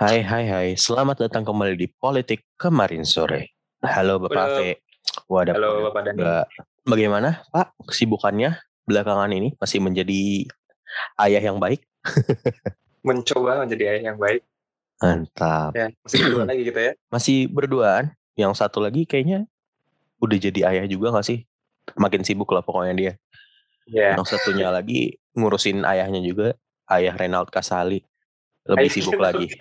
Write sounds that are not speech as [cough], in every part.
Hai, hai, hai. Selamat datang kembali di Politik kemarin sore. Halo Bapak Halo. Ave. Wadah. Halo Bapak Dani. Ba- Bagaimana Pak kesibukannya belakangan ini? Masih menjadi ayah yang baik? [laughs] Mencoba menjadi ayah yang baik. Mantap. Ya, masih berdua lagi gitu ya. [clears throat] Masih berduaan. Yang satu lagi kayaknya udah jadi ayah juga gak sih? Makin sibuk lah pokoknya dia. Ya. Yang satunya lagi ngurusin ayahnya juga. Ayah Renald Kasali. Lebih sibuk lagi. [laughs]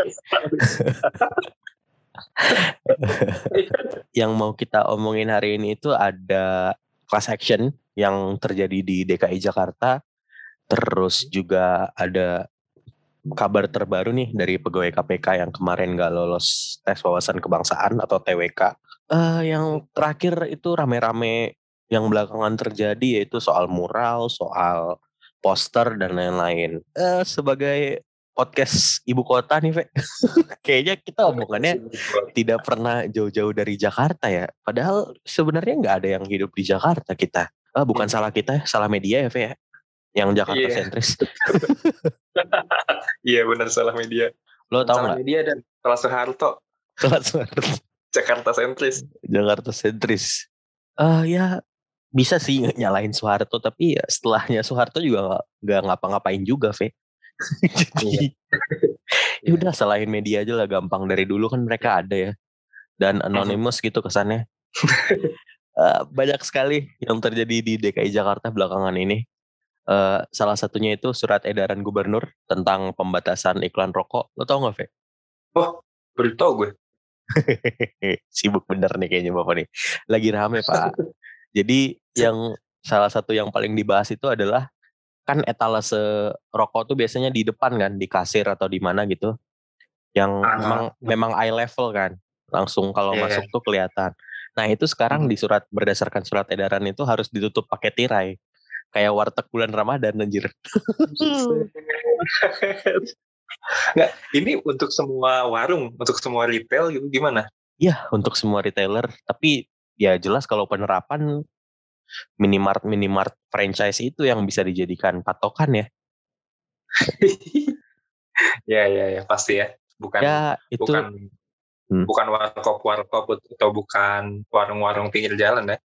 yang mau kita omongin hari ini itu ada class action yang terjadi di DKI Jakarta. Terus juga ada kabar terbaru nih dari pegawai KPK yang kemarin gak lolos tes wawasan kebangsaan atau TWK. Eh, yang terakhir itu rame-rame yang belakangan terjadi yaitu soal mural, soal poster dan lain-lain. Eh, sebagai podcast ibu kota nih, Ve. [laughs] Kayaknya kita omongannya tidak pernah jauh-jauh dari Jakarta ya. Padahal sebenarnya nggak ada yang hidup di Jakarta kita. Ah, bukan Hmm. salah kita, ya, salah media ya, Ve ya. Yang Jakarta Iya. sentris. [laughs] Iya benar salah media. Lo tau salah nggak? media dan salah Soeharto. Salah salah. [laughs] Jakarta sentris. Jakarta sentris. Eh ya bisa sih nyalain Soeharto, tapi ya setelahnya Soeharto juga nggak ngapa-ngapain juga, Ve. [laughs] Jadi [laughs] ya udah salahin media aja lah gampang. Dari dulu kan mereka ada ya. Dan anonymous gitu kesannya. Eh, banyak sekali yang terjadi di DKI Jakarta belakangan ini. Eh, salah satunya itu surat edaran gubernur tentang pembatasan iklan rokok. Lo tau gak Ve? Baru tau gue. [laughs] sibuk bener nih kayaknya bapak nih. Lagi rame pak. Jadi yang salah satu yang paling dibahas itu adalah kan etalase rokok tuh biasanya di depan kan di kasir atau di mana gitu yang Ah. memang memang eye level kan langsung kalau Iya. masuk tuh kelihatan nah itu sekarang Hmm. di surat berdasarkan surat edaran itu harus ditutup pakai tirai kayak warteg bulan Ramadan anjir [laughs] Nggak, ini untuk semua warung, untuk semua retail gitu gimana? ya untuk semua retailer tapi ya jelas kalau penerapan minimart minimart franchise itu yang bisa dijadikan patokan ya [laughs] ya ya ya pasti ya. Bukan ya itu bukan Hmm. bukan warkop warkop atau bukan warung-warung pinggir jalan ya.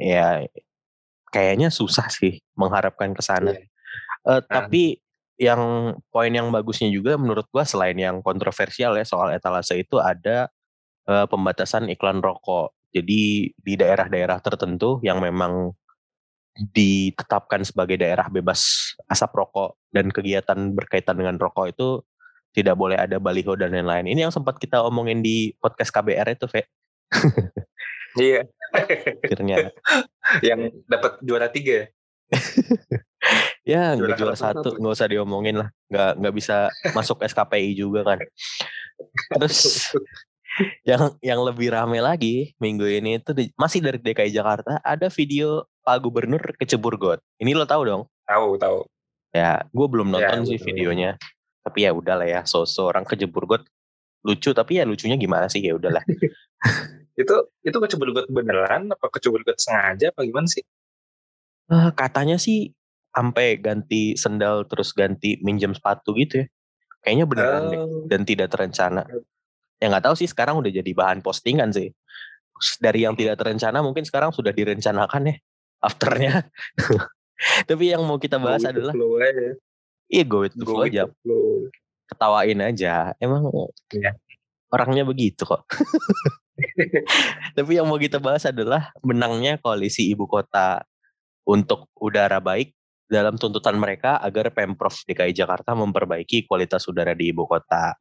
ya kayaknya susah sih mengharapkan ke sana Iya. Eh, tapi yang poin yang bagusnya juga menurut gua selain yang kontroversial ya soal etalase itu ada eh, pembatasan iklan rokok jadi di daerah-daerah tertentu yang memang ditetapkan sebagai daerah bebas asap rokok dan kegiatan berkaitan dengan rokok itu tidak boleh ada baliho dan lain-lain. Ini yang sempat kita omongin di podcast KBR itu, Ve. Iya. Akhirnya [laughs] Yang dapat juara tiga. [laughs] ya Juara juara satu. satu, nggak usah diomongin lah. Nggak nggak bisa masuk SKPI juga kan. Terus [laughs] yang yang lebih rame lagi minggu ini itu di- masih dari DKI Jakarta ada video Pak Gubernur kecebur got. Ini lo tahu dong? tahu tahu. Ya, gue belum Ya, nonton sih betul. videonya. Tapi ya udahlah ya, so orang kejebur got lucu tapi ya lucunya gimana sih ya udahlah. [laughs] Itu itu kecebur beneran apa kecebur sengaja apa gimana sih? Eh, katanya sih sampai ganti sendal terus ganti minjem sepatu gitu ya. Kayaknya beneran deh Oh, dan tidak terencana. Ya nggak tahu sih sekarang udah jadi bahan postingan sih. Dari yang tidak terencana mungkin sekarang sudah direncanakan ya afternya. [laughs] Tapi yang mau kita bahas go adalah aja. iya go with the flow aja. the flow. Ketawain aja. Emang Iya. orangnya begitu kok. [laughs] Tapi yang mau kita bahas adalah menangnya koalisi ibu kota untuk udara baik dalam tuntutan mereka agar Pemprov DKI Jakarta memperbaiki kualitas udara di ibu kota.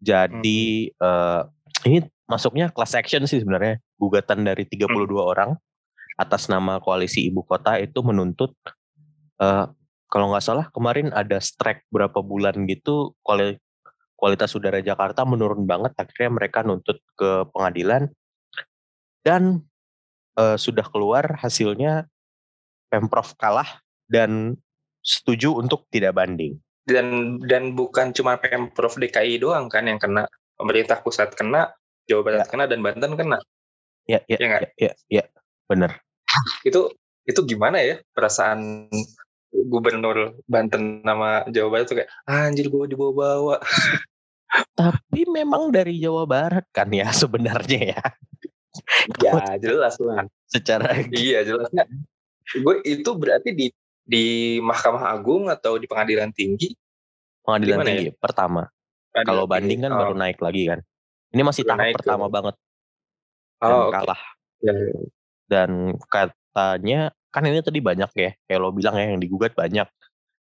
Jadi eh, ini masuknya class action sih sebenarnya. Gugatan dari 32 orang atas nama koalisi ibu kota itu menuntut eh, kalau nggak salah kemarin ada strike berapa bulan gitu kuali- kualitas udara Jakarta menurun banget akhirnya mereka nuntut ke pengadilan dan eh, sudah keluar hasilnya Pemprov kalah dan setuju untuk tidak banding. Dan dan bukan cuma Pemprov DKI doang kan yang kena. Pemerintah pusat kena, Jawa Barat kena dan Banten kena. Ya, ya, Iya nggak? ya, ya, ya, bener. Itu itu gimana ya perasaan gubernur Banten nama Jawa Barat tuh kayak "Ah, anjir gue dibawa-bawa. [laughs] Tapi memang dari Jawa Barat kan ya [laughs] sebenarnya ya. ya jelas lah. Secara iya jelasnya. Gue itu berarti di di Mahkamah Agung atau di Pengadilan Tinggi? Pengadilan Tinggi ya? pertama. Kalau banding kan oh. baru naik lagi kan. Ini masih baru tahap pertama ke... banget. Dan oh, kalah. Ya, ya. Dan katanya kan ini tadi banyak ya, kayak lo bilang ya yang digugat banyak.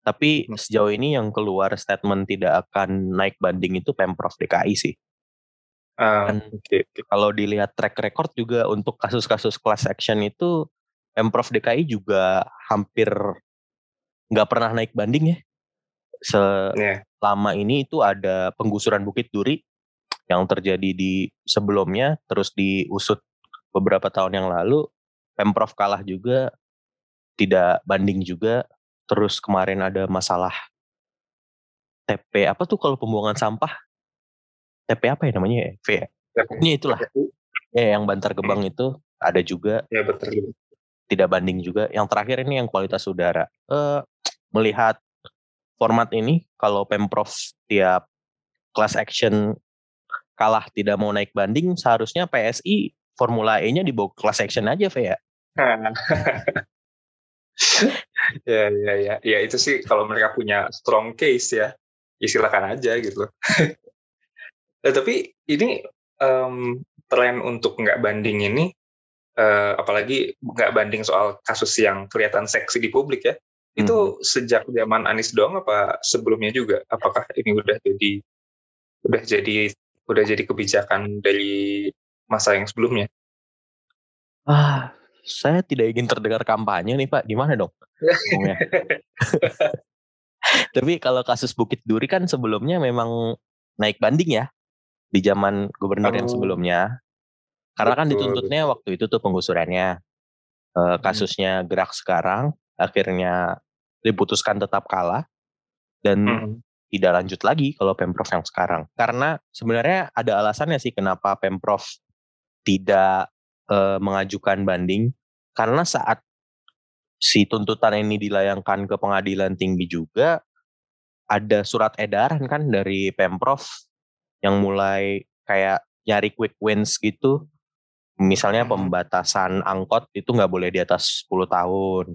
Tapi hmm. sejauh ini yang keluar statement tidak akan naik banding itu Pemprov DKI sih. Uh, Dan okay, okay. kalau dilihat track record juga untuk kasus-kasus class action itu Pemprov DKI juga hampir nggak pernah naik banding ya. Iya. Selama yeah. ini itu ada penggusuran Bukit Duri yang terjadi di sebelumnya, terus diusut beberapa tahun yang lalu, Pemprov kalah juga, tidak banding juga, Terus kemarin ada masalah TP apa tuh kalau pembuangan sampah? TP apa ya namanya ya? V ya? Ini itulah. Ya yang Bantar Gebang hmm. itu ada juga. Ya betul. Tidak banding juga. Yang terakhir ini yang kualitas udara. Uh, melihat format ini kalau Pemprov tiap class action kalah tidak mau naik banding, seharusnya PSI Formula E-nya dibawa class action aja, V ya. [laughs] ya ya ya ya itu sih kalau mereka punya strong case ya ya silakan aja gitu [laughs] nah, tapi ini um, tren untuk nggak banding ini uh, apalagi nggak banding soal kasus yang kelihatan seksi di publik ya hmm. itu sejak zaman Anies doang apa sebelumnya juga apakah ini udah jadi udah jadi udah jadi kebijakan dari masa yang sebelumnya ah saya tidak ingin terdengar kampanye nih Pak, gimana dong? [laughs] Tapi kalau kasus Bukit Duri kan sebelumnya memang naik banding ya di zaman gubernur oh. yang sebelumnya. Karena kan betul, kan dituntutnya waktu itu tuh penggusurannya. E, kasusnya hmm. gerak sekarang, akhirnya diputuskan tetap kalah dan hmm. tidak lanjut lagi kalau pemprov yang sekarang. Karena sebenarnya ada alasannya sih kenapa pemprov tidak uh, mengajukan banding karena saat si tuntutan ini dilayangkan ke pengadilan tinggi juga ada surat edaran kan dari pemprov yang mulai kayak nyari quick wins gitu misalnya hmm. pembatasan angkot itu nggak boleh di atas 10 tahun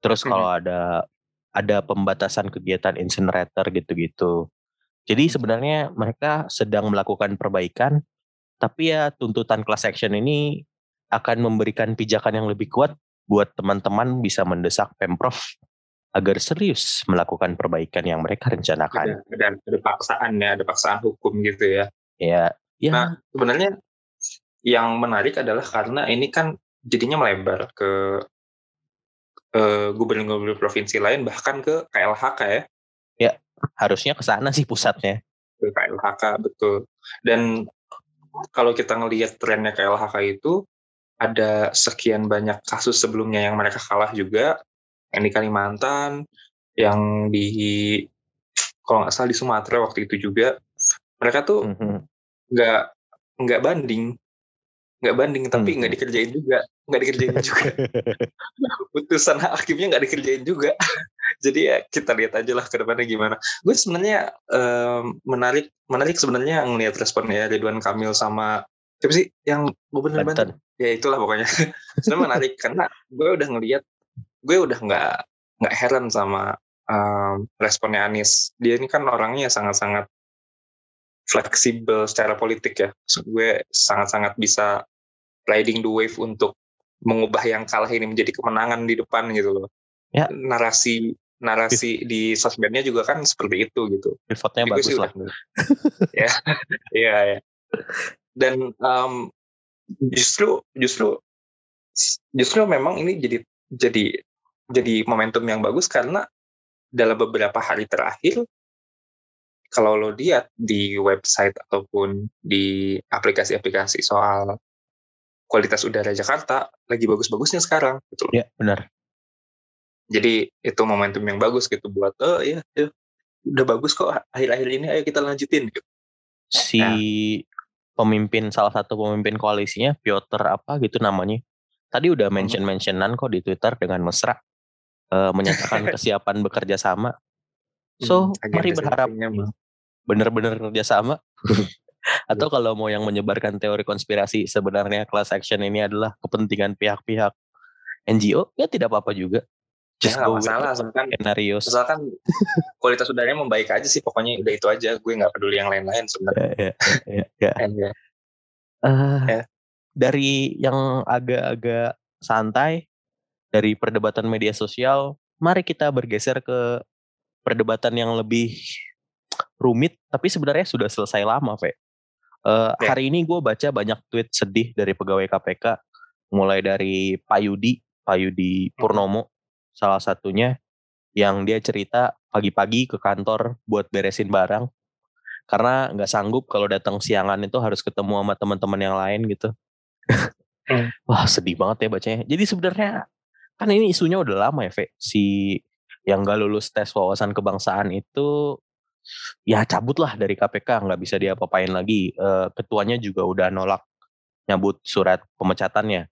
terus kalau hmm. ada ada pembatasan kegiatan incinerator gitu-gitu jadi sebenarnya mereka sedang melakukan perbaikan tapi ya tuntutan class action ini akan memberikan pijakan yang lebih kuat buat teman-teman bisa mendesak Pemprov [laughs] agar serius melakukan perbaikan yang mereka rencanakan. Dan ada paksaan ya, ada paksaan hukum gitu ya. Ya, ya. Nah, sebenarnya yang menarik adalah karena ini kan jadinya melebar ke uh, gubernur-gubernur provinsi lain bahkan ke KLHK ya. Ya, harusnya ke sana sih pusatnya. Ke KLHK betul. Dan kalau kita ngelihat trennya KLHK itu ada sekian banyak kasus sebelumnya yang mereka kalah juga yang di Kalimantan yang di kalau nggak salah di Sumatera waktu itu juga mereka tuh mhm. nggak mm -hmm. nggak banding nggak banding tapi nggak mm -hmm. dikerjain juga. Nggak dikerjain [laughs] juga. Putusan hakimnya nggak dikerjain juga. [laughs] Jadi ya kita lihat aja lah ke depannya gimana. Gue sebenarnya um, menarik menarik sebenarnya ngelihat responnya Ridwan Kamil sama siapa sih yang gubernur Banten. Ya itulah pokoknya. [laughs] Sebenarnya menarik karena gue udah ngelihat gue udah nggak nggak heran sama um, responnya Anies. Dia ini kan orangnya sangat-sangat fleksibel secara politik ya. Gue sangat-sangat bisa riding the wave untuk mengubah yang kalah ini menjadi kemenangan di depan gitu loh. Ya. narasi narasi di sosmednya juga kan seperti itu gitu. Pivotnya bagus lah. ya [laughs] iya ya dan um, justru justru justru memang ini jadi jadi jadi momentum yang bagus karena dalam beberapa hari terakhir kalau lo lihat di website ataupun di aplikasi-aplikasi soal kualitas udara Jakarta lagi bagus-bagusnya sekarang gitu Iya, benar. Jadi itu momentum yang bagus gitu buat oh ya, ya udah bagus kok akhir-akhir ini ayo kita lanjutin gitu. Si nah, pemimpin salah satu pemimpin koalisinya Piotr apa gitu namanya. Tadi udah hmm. mention-mentionan kok di Twitter dengan mesra uh, menyatakan [laughs] kesiapan bekerja sama. So, hmm, mari berharap bener-bener kerjasama [laughs] atau kalau mau yang menyebarkan teori konspirasi sebenarnya class action ini adalah kepentingan pihak-pihak NGO ya tidak apa-apa juga Just ya, go masalah asalkan scenarios. Asalkan kualitas udaranya membaik aja sih pokoknya udah itu aja gue nggak peduli yang lain-lain sebenarnya. Ya, ya, ya, ya. Uh, ya. Dari yang agak-agak santai dari perdebatan media sosial, mari kita bergeser ke perdebatan yang lebih rumit tapi sebenarnya sudah selesai lama, Ve. Uh. Hari ini gue baca banyak tweet sedih dari pegawai KPK, mulai dari Pak Yudi, Pak Yudi. Purnomo, salah satunya yang dia cerita pagi-pagi ke kantor buat beresin barang karena nggak sanggup kalau datang siangan itu harus ketemu sama teman-teman yang lain gitu. hmm. [laughs] Wah sedih banget ya bacanya. Jadi sebenarnya kan ini isunya udah lama ya, Ve. Si yang gak lulus tes wawasan kebangsaan itu ya cabut lah dari KPK nggak bisa dia apain lagi. E, ketuanya juga udah nolak nyabut surat pemecatannya.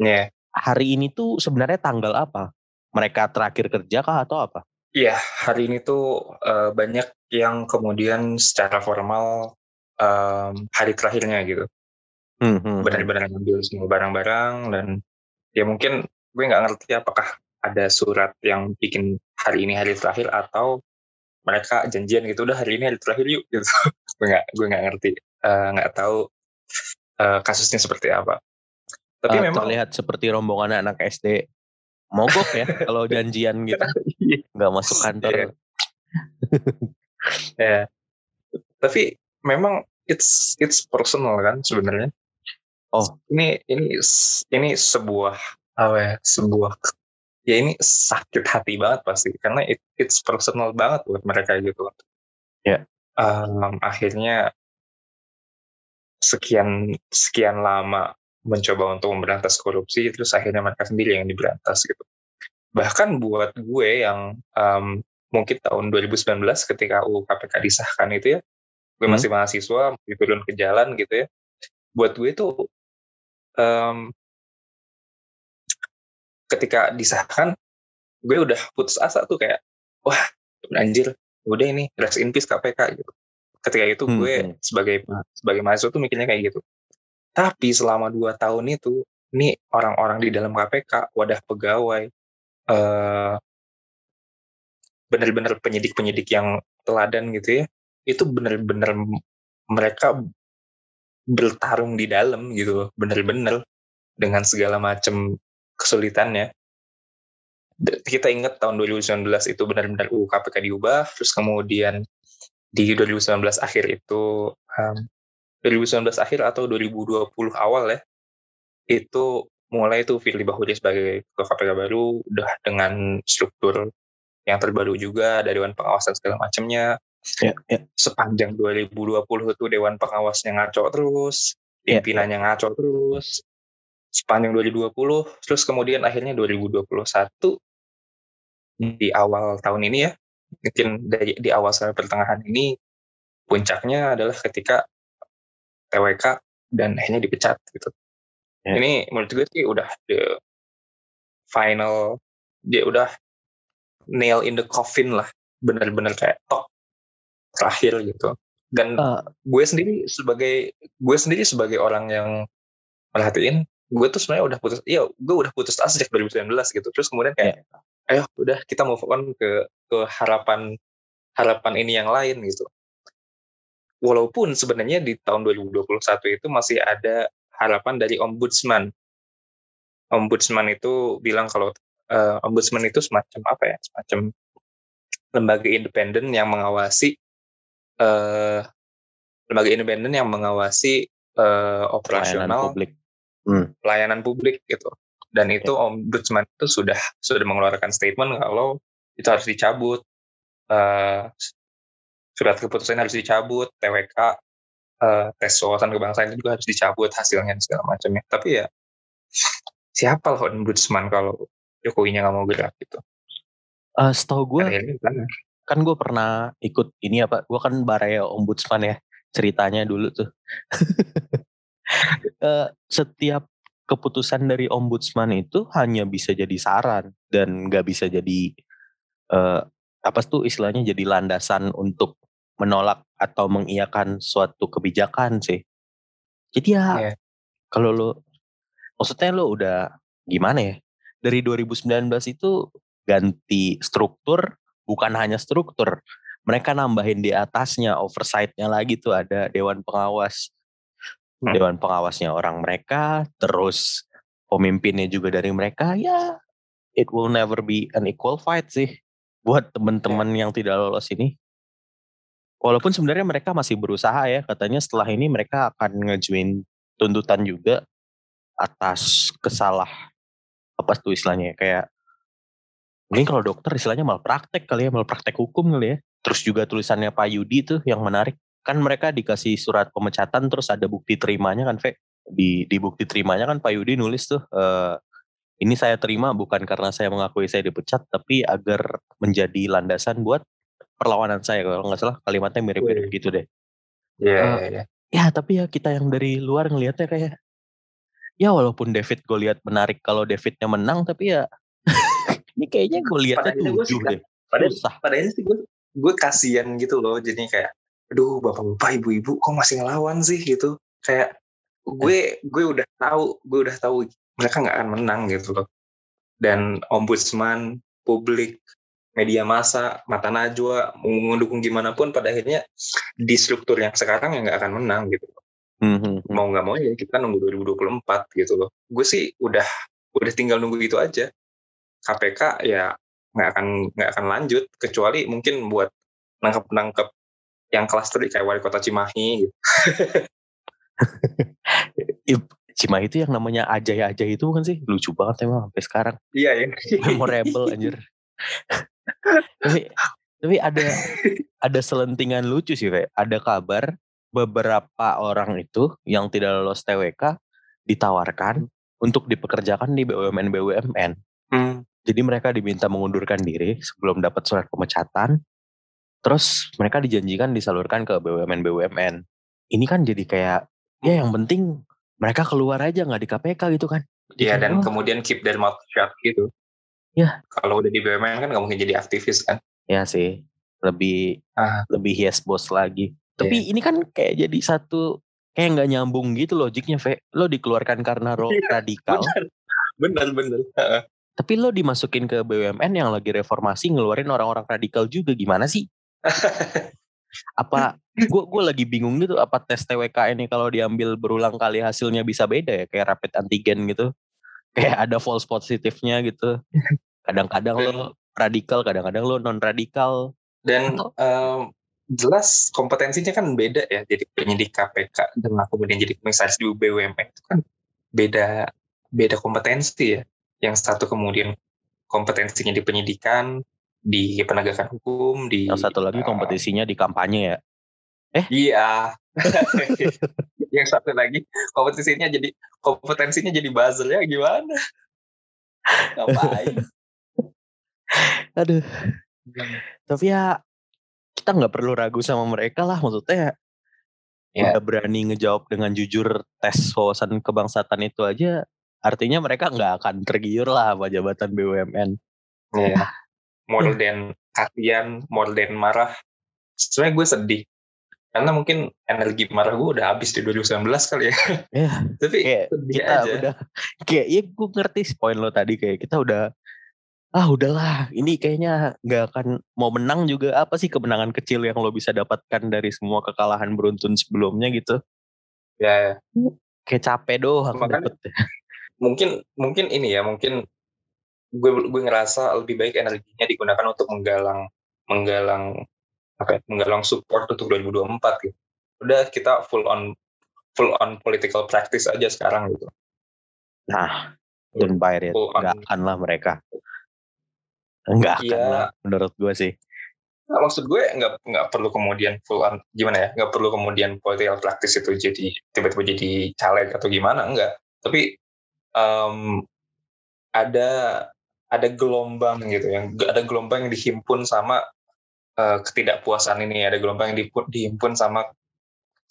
Yeah. Hari ini tuh sebenarnya tanggal apa? mereka terakhir kerja kah atau apa? Iya, hari ini tuh uh, banyak yang kemudian secara formal um, hari terakhirnya gitu. Hmm, hmm. Benar-benar ngambil semua barang-barang dan ya mungkin gue nggak ngerti apakah ada surat yang bikin hari ini hari terakhir atau mereka janjian gitu udah hari ini hari terakhir yuk gitu. [laughs] gue nggak gue nggak ngerti eh, nggak uh, tahu uh, kasusnya seperti apa. Tapi uh, memang terlihat seperti rombongan anak SD mogok ya [laughs] kalau janjian gitu iya. nggak masuk kantor ya yeah. tapi memang it's it's personal kan sebenarnya oh ini ini ini sebuah apa ya sebuah ya ini sakit hati banget pasti karena it, it's personal banget buat mereka gitu ya yeah. um, akhirnya sekian sekian lama mencoba untuk memberantas korupsi terus akhirnya mereka sendiri yang diberantas gitu bahkan buat gue yang um, mungkin tahun 2019 ketika UU KPK disahkan itu ya gue hmm. masih mahasiswa masih turun ke jalan gitu ya buat gue itu um, ketika disahkan gue udah putus asa tuh kayak wah anjir udah ini rest in peace KPK gitu ketika itu hmm. gue hmm. sebagai sebagai mahasiswa tuh mikirnya kayak gitu tapi selama dua tahun itu, ini orang-orang di dalam KPK, wadah pegawai, uh, benar-benar penyidik-penyidik yang teladan gitu ya, itu benar-benar mereka bertarung di dalam gitu, benar-benar dengan segala macam kesulitannya. Kita ingat tahun 2019 itu benar-benar UU KPK diubah, terus kemudian di 2019 akhir itu um, 2019 akhir atau 2020 awal ya, itu mulai itu Firly Bahuri sebagai ketua KPK baru, udah dengan struktur yang terbaru juga, ada Dewan Pengawasan segala macamnya. Ya, ya. Sepanjang 2020 itu Dewan Pengawasnya ngaco terus, ya. pimpinannya ngaco terus. Sepanjang 2020, terus kemudian akhirnya 2021 di awal tahun ini ya, mungkin dari, di awal sampai pertengahan ini, puncaknya adalah ketika TWK dan akhirnya dipecat gitu. Yeah. Ini menurut gue sih udah the final dia udah nail in the coffin lah, bener-bener kayak top terakhir gitu. Dan uh, gue sendiri sebagai gue sendiri sebagai orang yang merhatiin, gue tuh sebenarnya udah putus, iya gue udah putus asa sejak 2019 gitu. Terus kemudian kayak, yeah. ayo udah kita move on ke ke harapan harapan ini yang lain gitu walaupun sebenarnya di tahun 2021 itu masih ada harapan dari ombudsman. Ombudsman itu bilang kalau uh, ombudsman itu semacam apa ya? Semacam lembaga independen yang mengawasi uh, lembaga independen yang mengawasi uh, operasional pelayanan publik. Hmm. pelayanan publik gitu. Dan itu ya. ombudsman itu sudah sudah mengeluarkan statement kalau itu harus dicabut. Uh, surat keputusan harus dicabut, TWK, uh, eh, tes wawasan kebangsaan itu juga harus dicabut hasilnya segala macamnya. Tapi ya siapa lah ombudsman kalau Jokowinya nggak mau gerak gitu? Uh, setahu gue, kan, kan gue pernah ikut ini apa? Gue kan baraya ombudsman ya ceritanya dulu tuh. [laughs] uh, setiap keputusan dari ombudsman itu hanya bisa jadi saran dan nggak bisa jadi uh, apa tuh istilahnya jadi landasan untuk menolak atau mengiyakan suatu kebijakan sih. Jadi ya Iya. kalau lo maksudnya lo udah gimana ya? Dari 2019 itu ganti struktur bukan hanya struktur. Mereka nambahin di atasnya oversight-nya lagi tuh ada dewan pengawas. Hmm. Dewan pengawasnya orang mereka, terus pemimpinnya juga dari mereka. Ya, it will never be an equal fight sih buat teman-teman yang tidak lolos ini. Walaupun sebenarnya mereka masih berusaha ya, katanya setelah ini mereka akan ngejuin tuntutan juga atas kesalah apa tuh istilahnya ya, kayak mungkin kalau dokter istilahnya malah praktek kali ya, malah praktek hukum kali ya. Terus juga tulisannya Pak Yudi tuh yang menarik. Kan mereka dikasih surat pemecatan terus ada bukti terimanya kan, Ve. Di, di bukti terimanya kan Pak Yudi nulis tuh, eh, ini saya terima bukan karena saya mengakui saya dipecat, tapi agar menjadi landasan buat perlawanan saya. Kalau nggak salah kalimatnya mirip-mirip gitu deh. Iya, Eh, iya, iya. Ya tapi ya kita yang dari luar ngelihatnya kayak ya walaupun David gue lihat menarik kalau Davidnya menang tapi ya [laughs] ini kayaknya gue lihatnya tujuh deh Pada susah pada akhirnya sih gue gue kasihan gitu loh. Jadi kayak, aduh bapak-bapak ibu-ibu kok masih ngelawan sih gitu. Kayak gue gue udah tahu gue udah tahu mereka nggak akan menang gitu loh. Dan ombudsman, publik, media massa, mata najwa, mendukung gimana pun pada akhirnya di struktur yang sekarang yang nggak akan menang gitu. Hmm, hmm, hmm. Mau nggak mau ya kita nunggu 2024 gitu loh. Gue sih udah udah tinggal nunggu itu aja. KPK ya nggak akan nggak akan lanjut kecuali mungkin buat nangkep nangkep yang klaster kayak wali kota Cimahi gitu. [laughs] Cimahi itu yang namanya Ajay Ajay itu kan sih lucu banget emang sampai sekarang Iya ya. memorable anjir [laughs] tapi tapi ada ada selentingan lucu sih Ve. ada kabar beberapa orang itu yang tidak lolos TWK ditawarkan untuk dipekerjakan di BUMN BUMN Hmm. Jadi mereka diminta mengundurkan diri sebelum dapat surat pemecatan. Terus mereka dijanjikan disalurkan ke BUMN BUMN. Ini kan jadi kayak ya yang penting mereka keluar aja nggak di KPK gitu kan. Iya dan oh, kemudian keep their mouth shut gitu. Iya. Kalau udah di BUMN kan nggak mungkin jadi aktivis kan. ya sih lebih Ah. lebih yes bos lagi. Tapi ini kan kayak jadi satu kayak nggak nyambung gitu logiknya, Ve. Lo dikeluarkan karena lo Iya, radikal, Bener bener. Heeh. tapi lo dimasukin ke BUMN yang lagi reformasi ngeluarin orang-orang radikal juga gimana sih? Apa gue gue lagi bingung gitu apa tes TWK ini kalau diambil berulang kali hasilnya bisa beda ya kayak rapid antigen gitu kayak ada false positifnya gitu kadang-kadang lo radikal kadang-kadang lo non radikal Dan em, jelas kompetensinya kan beda ya. Jadi penyidik KPK dengan kemudian jadi komisaris di BUMN itu kan beda beda kompetensi ya. Yang satu kemudian kompetensinya di penyidikan, di penegakan hukum, di yang satu lagi eh, kompetisinya di kampanye ya Iya. [laughs] yang satu lagi kompetisinya jadi kompetensinya jadi buzzer ya gimana? Ngapain? [laughs] aduh tapi ya kita nggak perlu ragu sama mereka lah maksudnya Ya. udah berani ngejawab dengan jujur tes wawasan kebangsaan itu aja artinya mereka nggak akan tergiur lah sama jabatan BUMN Iya. More than kasihan, more than marah. Sebenarnya gue sedih. Karena mungkin energi marah gue udah habis di 2019 kali ya. [laughs] ya Tapi kayak sedih kita aja. udah [laughs] kayak ya gue ngerti sih poin lo tadi kayak kita udah ah udahlah ini kayaknya nggak akan mau menang juga apa sih kemenangan kecil yang lo bisa dapatkan dari semua kekalahan beruntun sebelumnya gitu Ya, kayak capek doang Makanya- dapet mungkin mungkin ini ya, mungkin gue gue ngerasa lebih baik energinya digunakan untuk menggalang menggalang apa ya, menggalang support untuk 2024 gitu. Udah kita full on full on political practice aja sekarang gitu. nah don't buy it Full on nggak akan lah mereka nggak akan Iya. lah menurut gue sih Nah, maksud gue nggak nggak perlu kemudian full on gimana ya nggak perlu kemudian political practice itu jadi tiba-tiba jadi caleg atau gimana enggak tapi em, ada ada gelombang gitu yang ada gelombang yang dihimpun sama eh, ketidakpuasan ini ada gelombang yang dihimpun, dihimpun sama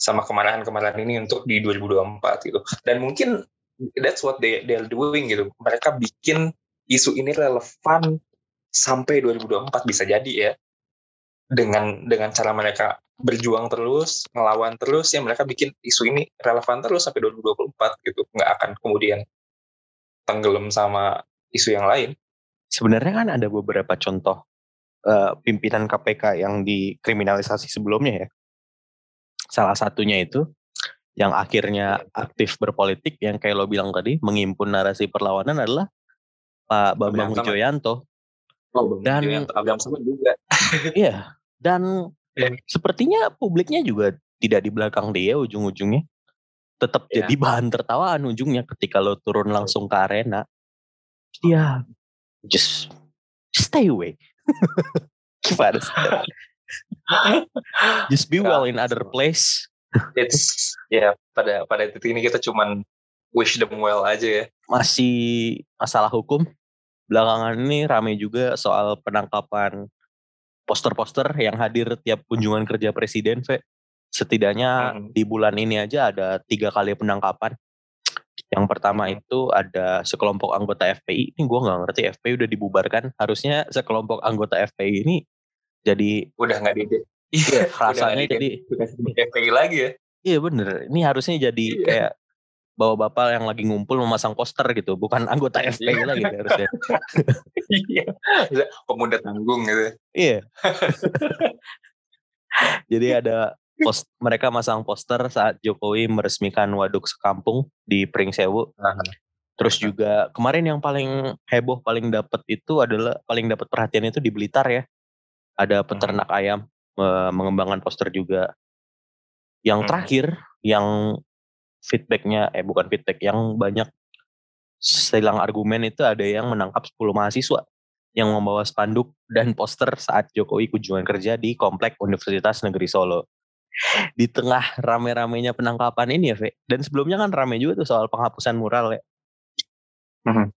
sama kemarahan-kemarahan ini untuk di 2024 gitu dan mungkin that's what they they're doing gitu mereka bikin isu ini relevan sampai 2024 bisa jadi ya dengan dengan cara mereka berjuang terus, ngelawan terus, ya mereka bikin isu ini relevan terus sampai 2024 gitu. Nggak akan kemudian tenggelam sama isu yang lain. Sebenarnya kan ada beberapa contoh uh, pimpinan KPK yang dikriminalisasi sebelumnya ya. Salah satunya itu yang akhirnya aktif berpolitik yang kayak lo bilang tadi menghimpun narasi perlawanan adalah Pak Bambang Wijoyanto. Oh, dan sama juga. [laughs] iya, dan yeah. sepertinya publiknya juga tidak di belakang dia ujung-ujungnya. Tetap yeah. jadi bahan tertawaan ujungnya ketika lo turun langsung ke arena. Dia just stay away. [laughs] Gimana sih? [laughs] just be well in other place it's ya yeah, pada pada titik ini kita cuman wish them well aja ya. Masih masalah hukum. Belakangan ini rame juga soal penangkapan poster-poster yang hadir tiap kunjungan kerja presiden, Ve. Setidaknya hmm. di bulan ini aja ada tiga kali penangkapan. Yang pertama itu ada sekelompok anggota FPI. Ini gue nggak ngerti FPI udah dibubarkan. Harusnya sekelompok anggota FPI ini jadi udah nggak di Iya, [laughs] rasanya jadi FPI lagi ya. Iya bener, ini harusnya jadi iya. kayak bawa bapak yang lagi ngumpul memasang poster gitu, bukan anggota FPI iya. lagi harusnya. iya, pemuda tanggung gitu. Iya. [laughs] jadi ada post mereka masang poster saat Jokowi meresmikan waduk sekampung di Pringsewu. Terus juga kemarin yang paling heboh, paling dapat itu adalah paling dapat perhatian itu di Blitar ya. Ada peternak ayam mengembangkan poster juga. Yang hmm. terakhir yang feedbacknya eh bukan feedback yang banyak silang argumen itu ada yang menangkap 10 mahasiswa yang membawa spanduk dan poster saat Jokowi kunjungan kerja di Komplek Universitas Negeri Solo. Di tengah rame-ramenya penangkapan ini ya, Fe. Dan sebelumnya kan rame juga tuh soal penghapusan mural ya. Hmm.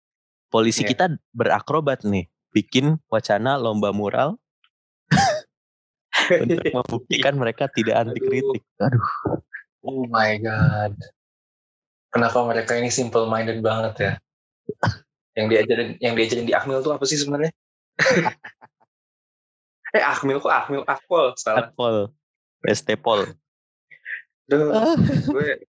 Polisi yeah. kita berakrobat nih, bikin wacana lomba mural [laughs] untuk membuktikan mereka tidak anti kritik. Aduh. Oh my god. Kenapa mereka ini simple minded banget ya? [laughs] yang diajarin yang diajarin di Akmil tuh apa sih sebenarnya? [laughs] eh Akmil kok Akmil Akpol salah. Akpol. Estepol. Duh, gue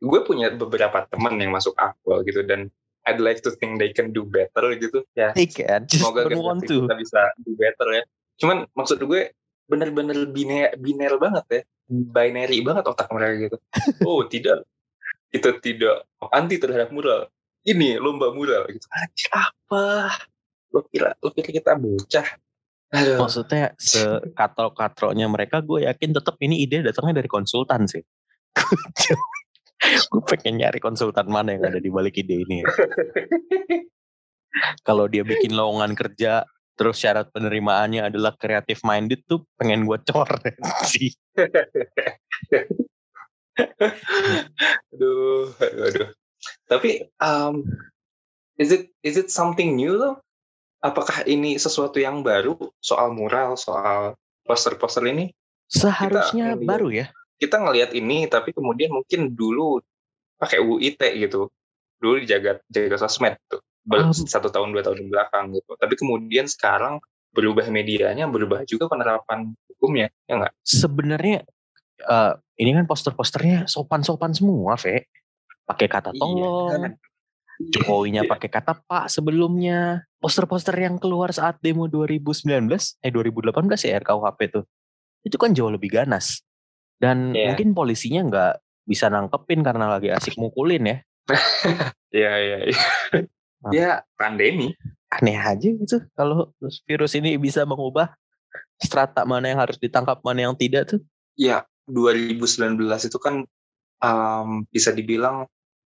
gue punya beberapa teman yang masuk Akpol gitu dan I'd like to think they can do better gitu. Ya. They can. Just Semoga kita bisa do better ya. Cuman maksud gue bener-bener biner biner banget ya. Binary banget otak mereka gitu. Oh tidak. Kita tidak anti terhadap mural. Ini lomba mural gitu. Apa? Lo kira lo kira kita bocah Aduh. Maksudnya sekatrok-katroknya mereka gue yakin tetap ini ide datangnya dari konsultan sih. [laughs] gue pengen nyari konsultan mana yang ada di balik ide ini. Kalau dia bikin lowongan kerja terus syarat penerimaannya adalah kreatif minded tuh pengen gue coret sih. aduh, aduh. Tapi um, is it is it something new loh? Apakah ini sesuatu yang baru soal mural, soal poster-poster ini? Seharusnya kita baru ya. Kita ngelihat ini, tapi kemudian mungkin dulu pakai UIT gitu. Dulu dijaga jaga sosmed tuh um, satu tahun dua tahun belakang gitu. Tapi kemudian sekarang berubah medianya, berubah juga penerapan hukumnya, ya nggak? Sebenarnya uh, ini kan poster-posternya sopan-sopan semua, Ve. Pakai kata iya, tolong. Iya. Jokowinya iya. pakai kata Pak sebelumnya. Poster-poster yang keluar saat demo 2019, eh 2018 ya RKUHP itu. Itu kan jauh lebih ganas. Dan yeah. mungkin polisinya nggak bisa nangkepin karena lagi asik mukulin ya. [laughs] Iya, iya, iya ya pandemi aneh aja gitu kalau virus ini bisa mengubah strata mana yang harus ditangkap mana yang tidak tuh ya 2019 itu kan um, bisa dibilang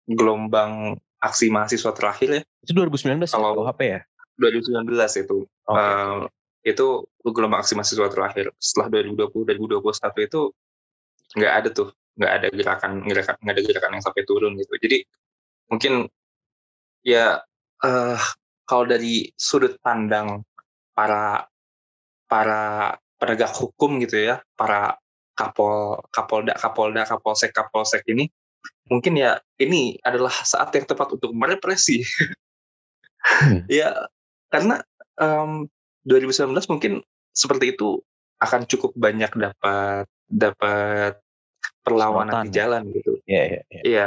gelombang aksi mahasiswa terakhir ya. Itu 2019 ya, kalau HP ya? 2019 itu. Okay. um, itu gelombang aksi mahasiswa terakhir. Setelah 2020 2021 itu nggak ada tuh nggak ada gerakan gerakan nggak ada gerakan yang sampai turun gitu. Jadi mungkin ya uh, kalau dari sudut pandang para para penegak hukum gitu ya, para kapol kapolda kapolda kapolsek kapolsek ini mungkin ya ini adalah saat yang tepat untuk merepresi hmm. [laughs] ya karena um, 2019 mungkin seperti itu akan cukup banyak dapat dapat perlawanan di ya? jalan gitu. Iya, iya, iya. Iya.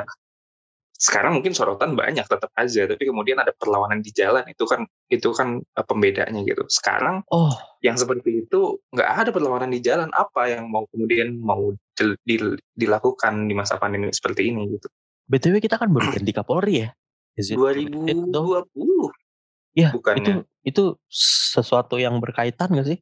Sekarang mungkin sorotan banyak tetap aja, tapi kemudian ada perlawanan di jalan itu kan itu kan eh, pembedanya gitu. Sekarang Oh, yang seperti itu nggak ada perlawanan di jalan apa yang mau kemudian mau dil- dil- dilakukan di masa pandemi seperti ini gitu. BTW kita kan baru ganti Kapolri ya. Is it worth it though? 2020 Ya, bukannya. itu itu sesuatu yang berkaitan gak sih?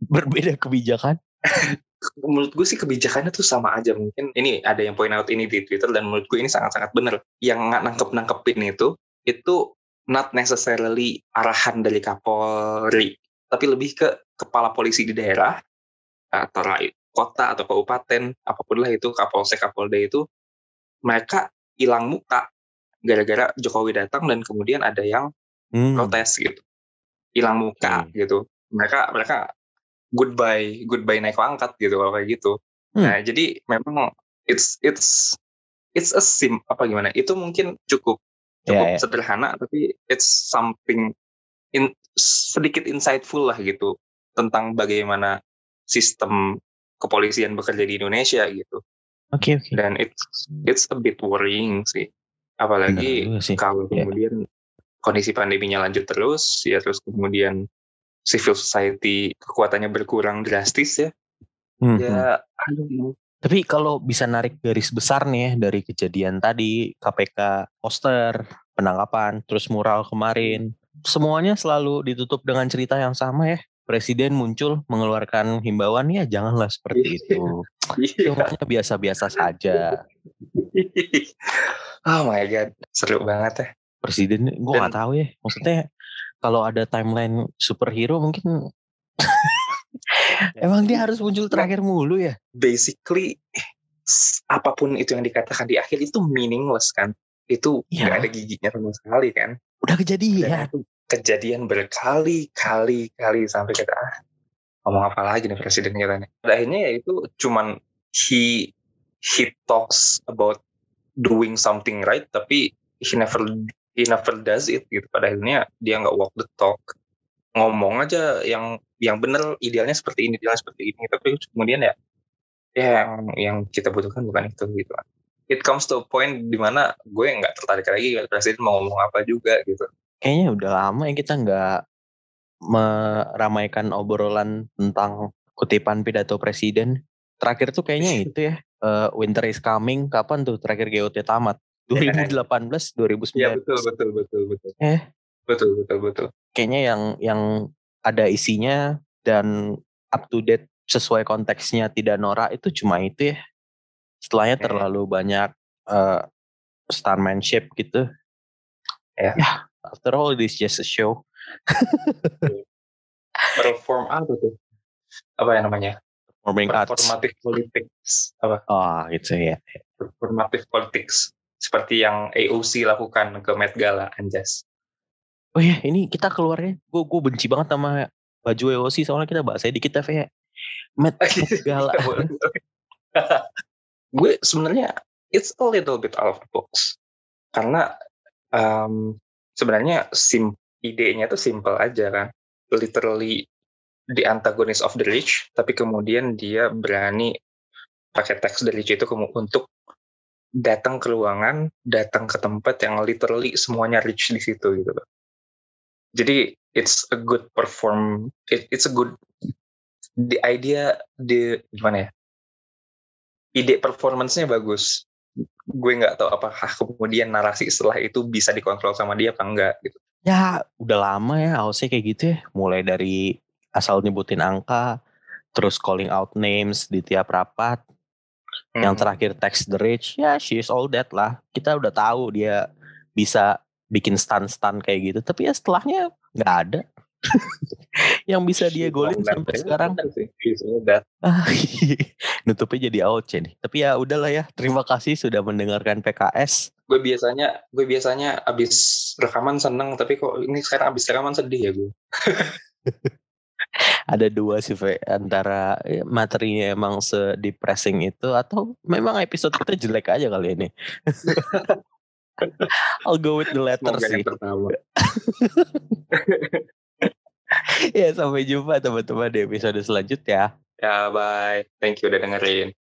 Berbeda kebijakan? [laughs] menurut gue sih kebijakannya tuh sama aja mungkin ini ada yang point out ini di Twitter dan menurut gue ini sangat-sangat benar yang nggak nangkep nangkepin itu itu not necessarily arahan dari Kapolri tapi lebih ke kepala polisi di daerah atau kota atau kabupaten apa pun lah itu Kapolsek Kapolda itu mereka hilang muka gara-gara Jokowi datang dan kemudian ada yang Hmm. protes gitu hilang muka Oke. gitu mereka mereka goodbye goodbye naik pangkat gitu kalau kayak gitu Hmm. nah jadi memang it's it's it's a sim apa gimana itu mungkin cukup cukup Ya, ya. sederhana tapi it's something in sedikit insightful lah gitu tentang bagaimana sistem kepolisian bekerja di Indonesia gitu Oke, oke. dan it's it's a bit worrying sih apalagi sih. kalau Ya. kemudian kondisi pandeminya lanjut terus ya terus kemudian civil society kekuatannya berkurang drastis ya Hmm, ya aduh Tapi kalau bisa narik garis besar nih ya dari kejadian tadi, KPK poster, penangkapan, terus mural kemarin, semuanya selalu ditutup dengan cerita yang sama ya. Presiden muncul mengeluarkan himbauan ya janganlah seperti itu. Iya. Semuanya biasa-biasa saja. [laughs] oh my god seru banget ya Presiden gue nggak tahu ya. Maksudnya kalau ada timeline superhero mungkin [laughs] emang dia harus muncul terakhir mulu ya. basically apa pun itu yang dikatakan di akhir itu meaningless kan itu Iya. nggak ada giginya sama sekali kan Udah dan kejadian. itu kejadian berkali-kali kali sampai kita ah, ngomong apa lagi nih presiden pada akhirnya ya itu cuman he he talks about doing something right tapi he never he never does it gitu pada akhirnya dia nggak walk the talk ngomong aja yang yang bener idealnya seperti ini idealnya seperti ini tapi kemudian ya ya yang yang kita butuhkan bukan itu gitu it comes to a point di mana gue nggak tertarik lagi presiden mau ngomong apa juga gitu Kayaknya udah lama ya kita nggak meramaikan obrolan tentang kutipan pidato presiden. Terakhir tuh kayaknya [laughs] itu ya, eh, Winter is Coming. Kapan tuh terakhir GOT tamat? 2018, 2019. Iya betul betul betul betul. Eh. Betul betul betul. Kayaknya yang yang ada isinya dan up to date sesuai konteksnya tidak norak itu cuma itu ya. Setelahnya Hmm. terlalu banyak eh starmanship gitu. Ya. Ya, after all this just a show. Perform apa tuh? Apa ya namanya? Performing arts. Performative politics. Apa? Oh gitu ya. Performative politics. Seperti yang AOC lakukan ke Met Gala Anjas. Oh iya, ini kita keluarnya, gue gue benci banget sama baju EOC soalnya kita bahasanya dikit ya, Fe. Met, [laughs] Met Gala. [laughs] gue sebenarnya it's a little bit out of the box karena um, sebenarnya sim idenya tuh simple aja kan literally the antagonist of the rich tapi kemudian dia berani pakai teks the rich itu untuk datang ke ruangan datang ke tempat yang literally semuanya rich di situ gitu loh jadi it's a good perform it, it's a good the idea the gimana ya ide performance-nya bagus. Gue nggak tahu apakah kemudian narasi setelah itu bisa dikontrol sama dia apa enggak gitu. Ya, udah lama ya AOC kayak gitu ya. Mulai dari asal nyebutin angka, terus calling out names di tiap rapat. Yang Hmm. terakhir text the rich, ya she's all that lah. Kita udah tahu dia bisa bikin stun-stun kayak gitu. Tapi ya setelahnya nggak ada. [laughs] yang bisa dia golin sampai sekarang. Ah, [laughs] Nutupnya jadi AOC nih. Tapi ya udahlah ya. Terima kasih sudah mendengarkan PKS. Gue biasanya gue biasanya abis rekaman seneng tapi kok ini sekarang abis rekaman sedih ya gue. [laughs] Ada dua sih, Fe. Antara eh, materinya emang se-depressing itu atau memang episode kita jelek aja kali ini. [laughs] I'll go with the letter Semoga sih. [laughs] ya sampai jumpa teman-teman di episode selanjutnya. Ya bye. Thank you udah dengerin.